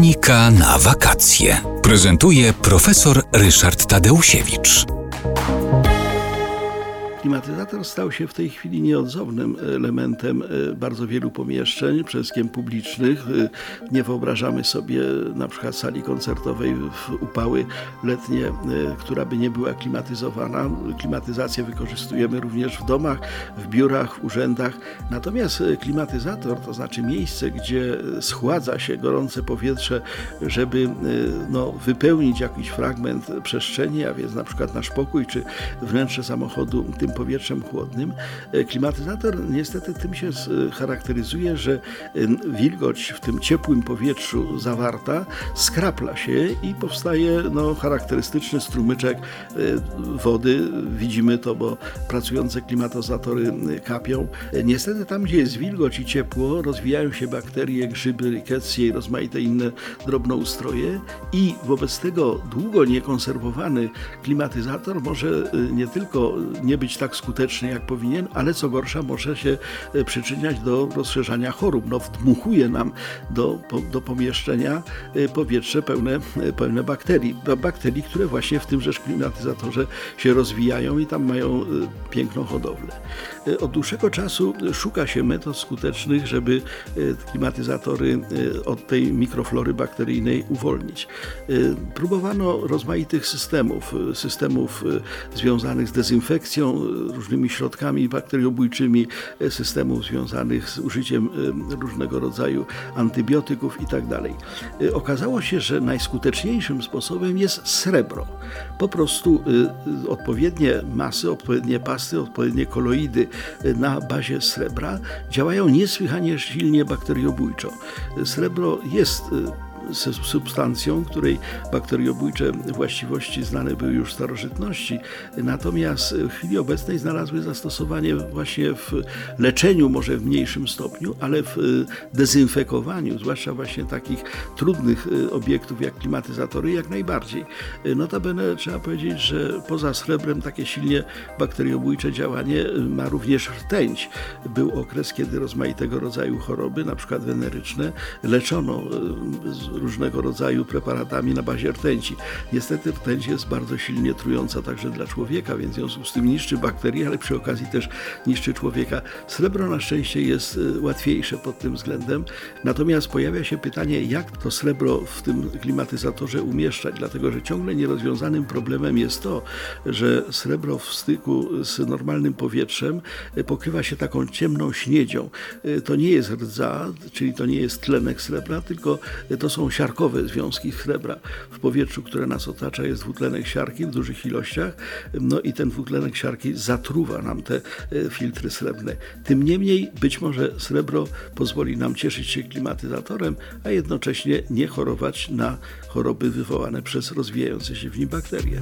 Technika na wakacje. Prezentuje profesor Ryszard Tadeusiewicz. Klimatyzator stał się w tej chwili nieodzownym elementem e, bardzo wielu pomieszczeń, przede wszystkim publicznych. E, nie wyobrażamy sobie na przykład sali koncertowej w upały letnie, e, która by nie była klimatyzowana. Klimatyzację wykorzystujemy również w domach, w biurach, w urzędach. Natomiast klimatyzator to znaczy miejsce, gdzie schładza się gorące powietrze, żeby no, wypełnić jakiś fragment przestrzeni, a więc na przykład nasz pokój czy wnętrze samochodu tym powietrzem chłodnym. E, klimatyzator niestety tym się charakteryzuje, że e, wilgoć w tym ciepłym powietrzu zawarta skrapla się i powstaje no, charakterystyczny strumyczek e, wody. Widzimy to, bo pracujące klimatyzatory kapią. Niestety tam, gdzie jest wilgoć i ciepło, rozwijają się bakterie, grzyby, rikecje i rozmaite inne drobnoustroje i wobec tego długo niekonserwowany klimatyzator może nie tylko nie być tak skuteczny jak powinien, ale co gorsza może się e, przyczyniać do rozszerzania chorób. No, wdmuchuje nam do, do pomieszczenia e, powietrze pełne, e, pełne bakterii. Bakterii, które właśnie w tymże klimatyzatorze się rozwijają i tam mają piękną hodowlę. Od dłuższego czasu szuka się metod skutecznych, żeby klimatyzatory od tej mikroflory bakteryjnej uwolnić. Próbowano rozmaitych systemów, systemów związanych z dezynfekcją, różnymi środkami bakteriobójczymi, e, systemów związanych z użyciem e, różnego rodzaju antybiotyków itd. Tak e, okazało się, że najskuteczniejszym sposobem jest srebro. Po prostu odpowiednie masy, odpowiednie pasty, odpowiednie koloidy na bazie srebra działają niesłychanie silnie bakteriobójczo. Srebro jest substancją, której bakteriobójcze właściwości znane były już w starożytności, natomiast w chwili obecnej znalazły zastosowanie właśnie w leczeniu, może w mniejszym stopniu, ale w dezynfekowaniu, zwłaszcza właśnie takich trudnych e, obiektów jak klimatyzatory, jak najbardziej. E, notabene trzeba powiedzieć, że poza srebrem takie silnie bakteriobójcze działanie ma również rtęć. Był okres, kiedy rozmaitego rodzaju choroby, na przykład weneryczne, leczono różnego rodzaju preparatami na bazie rtęci. Niestety rtęć jest bardzo silnie trująca także dla człowieka, więc w związku z tym niszczy bakterie, ale przy okazji też niszczy człowieka. Srebro na szczęście jest y, łatwiejsze pod tym względem, natomiast pojawia się pytanie, jak to srebro w tym klimatyzatorze umieszczać, dlatego że ciągle nierozwiązanym problemem jest to, że srebro w styku z normalnym powietrzem y, pokrywa się taką ciemną śniedzią. Y, to nie jest rdza, czyli to nie jest tlenek srebra, tylko to są siarkowe związki srebra. W powietrzu, które nas otacza, jest dwutlenek siarki w dużych ilościach, no i ten dwutlenek siarki zatruwa nam te e, filtry srebrne. Tym niemniej, być może srebro pozwoli nam cieszyć się klimatyzatorem, a jednocześnie nie chorować na choroby wywołane przez rozwijające się w nim bakterie.